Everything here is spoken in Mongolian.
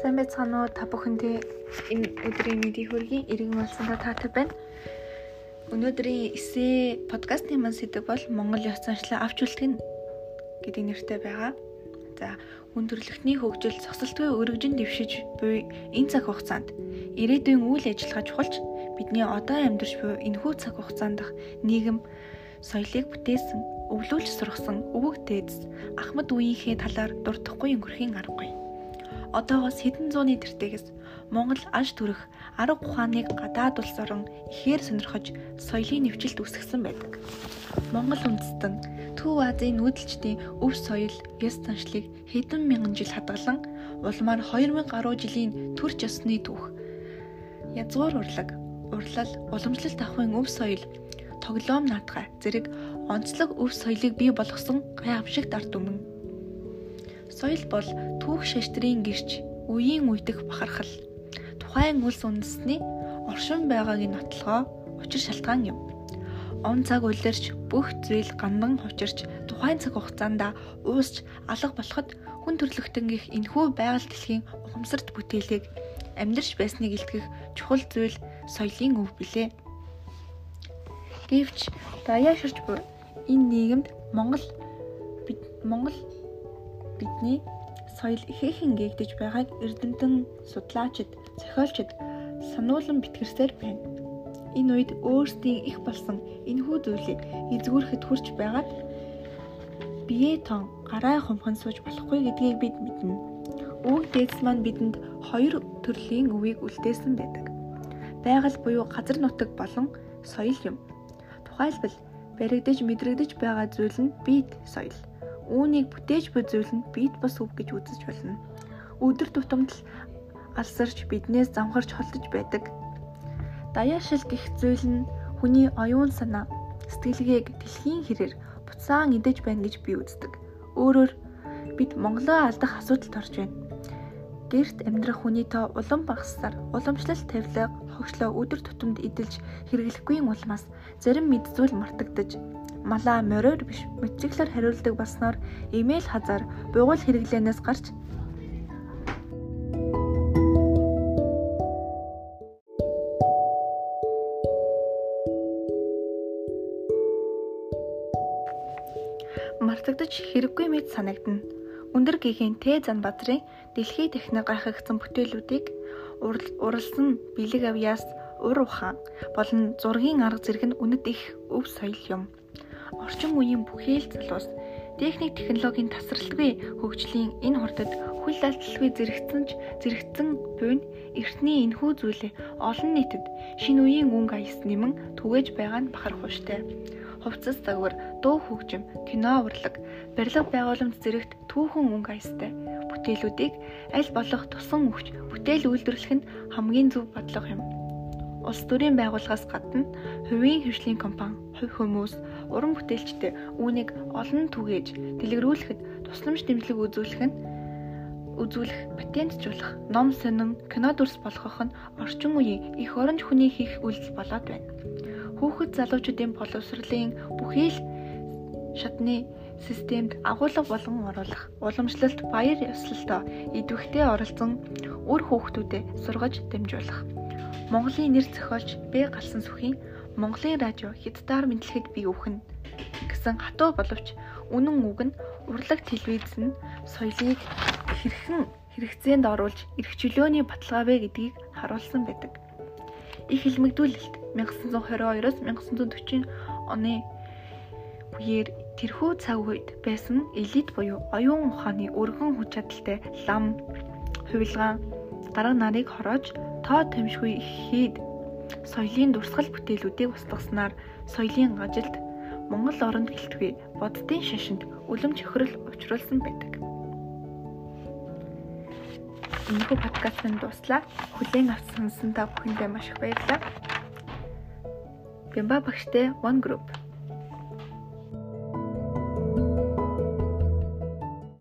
Сайн байцгаана уу та бүхэндээ энэ өдрийн мэдийг хүргэе. Иргэн болсондоо таатай байна. Өнөөдрийн эсээ подкастны маань сэдв бол Монгол ёс заншлаа авч нь гэдэг нэртэй байгаа. За хүн төрөлхтний хөгжил цогцолтгүй өргөжин дэвшиж буй энэ цаг хугацаанд ирээдүйн үйл ажиллагаа чухалч бидний одоо амьдарч буй энэхүү цаг хугацаанд нийгэм соёлыг бүтээсэн, өвлүүлж сургасан өвөг дээдс Ахмад үеийнхээ талаар дуртахгүй өнгөрхийн аргагүй одоогоос хэдэн зууны тэртегээс Монгол аж төрөх арга ухааныг гадаад улс орон ихээр сонирхож соёлын нэвчилт үүсгэсэн байдаг. Монгол үндэстэн Төв Азийн нүүдэлчдийн өв соёл, ёс заншлыг хэдэн мянган жил хадгалан улмаар 2000 гаруй жилийн төрч ёсны түүх. Язгуур урлаг, урлал, уламжлалт ахуйн өв соёл, тоглоом наадгай зэрэг онцлог өв соёлыг бий болгосон гайхамшигт ард түмэн Соёл бол түүх шаштрын гэрч, үеийн үедэх бахархал. Тухайн улс үндэсний оршин байгааг нь нотлохоо учир шалтгаан юм. Он цаг улирч бүх зүйл гандан хувчирч тухайн цаг хугацаанд уусч алга болоход хүн төрлөختөнгөх энхүү байгаль дэлхийн ухамсарт бүтээлийг амьдрч байсныг илтгэх чухал зүйл соёлын өв билээ. Гэвч даяа ширч буй энэ нийгэмд Монгол Монгол бидний соёл ихээхэн гээгдэж байгааг эрдэмтэн судлаачид, зохиолчид сануулan битгэрсээр байна. Энэ үед өөрсдийн их болсон энэхүү зүйлийг эзгүүрэхэд хүрч байгаад бие тон гараа хумхан сууж болохгүй гэдгийг бид мэднэ. Үг дээдс маань бидэнд хоёр төрлийн өвийг үлдээсэн байдаг. Байгаль буюу газар нутаг болон соёл юм. Тухайлбал баригдаж мэдрэгдэж байгаа зүйл нь биед соёл. Үүнийг бүтээж нь биед бас өв гэж үзэж болно. Өдөр тутамд алсарч биднээс замхарч холдож байдаг. Даяашил гих зүйл нь хүний оюун санаа, сэтгэлгээг дэлхийн хэрээр буцаан идэж байна гэж би үздэг. Өөрөөр бид Монголоо алдах асуудалд орж байна. Гэрт амьдрах хүний тоо улам багассаар уламжлалт тавилга хогшлоо өдөр тутамд эдэлж хэрэглэхгүй улмаас зарим мэд зүйл мартагдаж малаа мориор биш мотоциклоор хариулдаг болсноор имэйл хазаар бугуул хэрэглэнээс гарч мартагдаж хэрэггүй мэд санагдана. Өндөр гихийн Т зан бадрын дэлхий техник гайхагдсан бүтээлүүдийг уралсан бэлэг авьяас ур ухаан болон зургийн арга зэрэг нь үнэт их өв соёл юм. Орчин үеийн бүхий л залуус техник технологийн тасралтгүй хөгжлийн энэ хурдад хүл алдалгүй зэрэгцэнж зэрэгцэн буйн эртний энхүү зүйлээ олон нийтэд шинэ үеийн өнгө аяс нэмэн түгэж байгаа нь бахархууштай. Хувцас загвар, дуу хөгжим, кино урлаг, барилга байгууламж зэрэгт түүхэн өнгө аястай бүтээлүүдийг аль болох тусан өгч бүтээл үйлдвэрлэх нь хамгийн зөв бодлого юм. Улс төрийн байгууллагаас гадна хувийн хвшлийн компани, хувь хүмүүс, уран бүтээлчтэй үүнийг олон түгээж дэлгэрүүлэхэд тусламж дэмжлэг үзүүлэх нь үзүүлэх, патентжуулах, ном сонин, кино дүрс болгох нь орчин үеийн их оронж хүний хийх үйлдэл болоод байна. Хүүхэд залуучуудын боловсролын бүхий л шатны системд агуулга болгон оруулах, уламжлалт, баяр ёслолтоо идэвхтэй оролцсон үр хүүхдүүдэд сургаж дамжуулах Монголын нэр зохиолч Б галсан сүхийн Монголын радио хятадаар мэдлэгэд би өвхөн гэсэн хатуу боловч үнэн үг нь урлаг телевиз нь соёлыг хэрхэн хэрэгцээнд оруулж эрх чөлөөний баталгаа вэ гэдгийг харуулсан байдаг. Их хэлмэгдүүлэлт 1922-оос 1940 оны үеэр тэрхүү цаг үед байсан элит буюу оюун ухааны өргөн хүч чадалтай лам, хувилгаан, дарга нарыг хороож тоо тамшгүй хэд соёлын дурсгал бүтээлүүдийг устгаснаар соёлын ажилд Монгол оронд гэлтгүй боддын шашинд үлэм чөхрөл учруулсан байдаг. Энэхүү подкастын дуслаа. Хүлээн авсан та бүхэндээ маш их баярлалаа. Бямба багштай One Group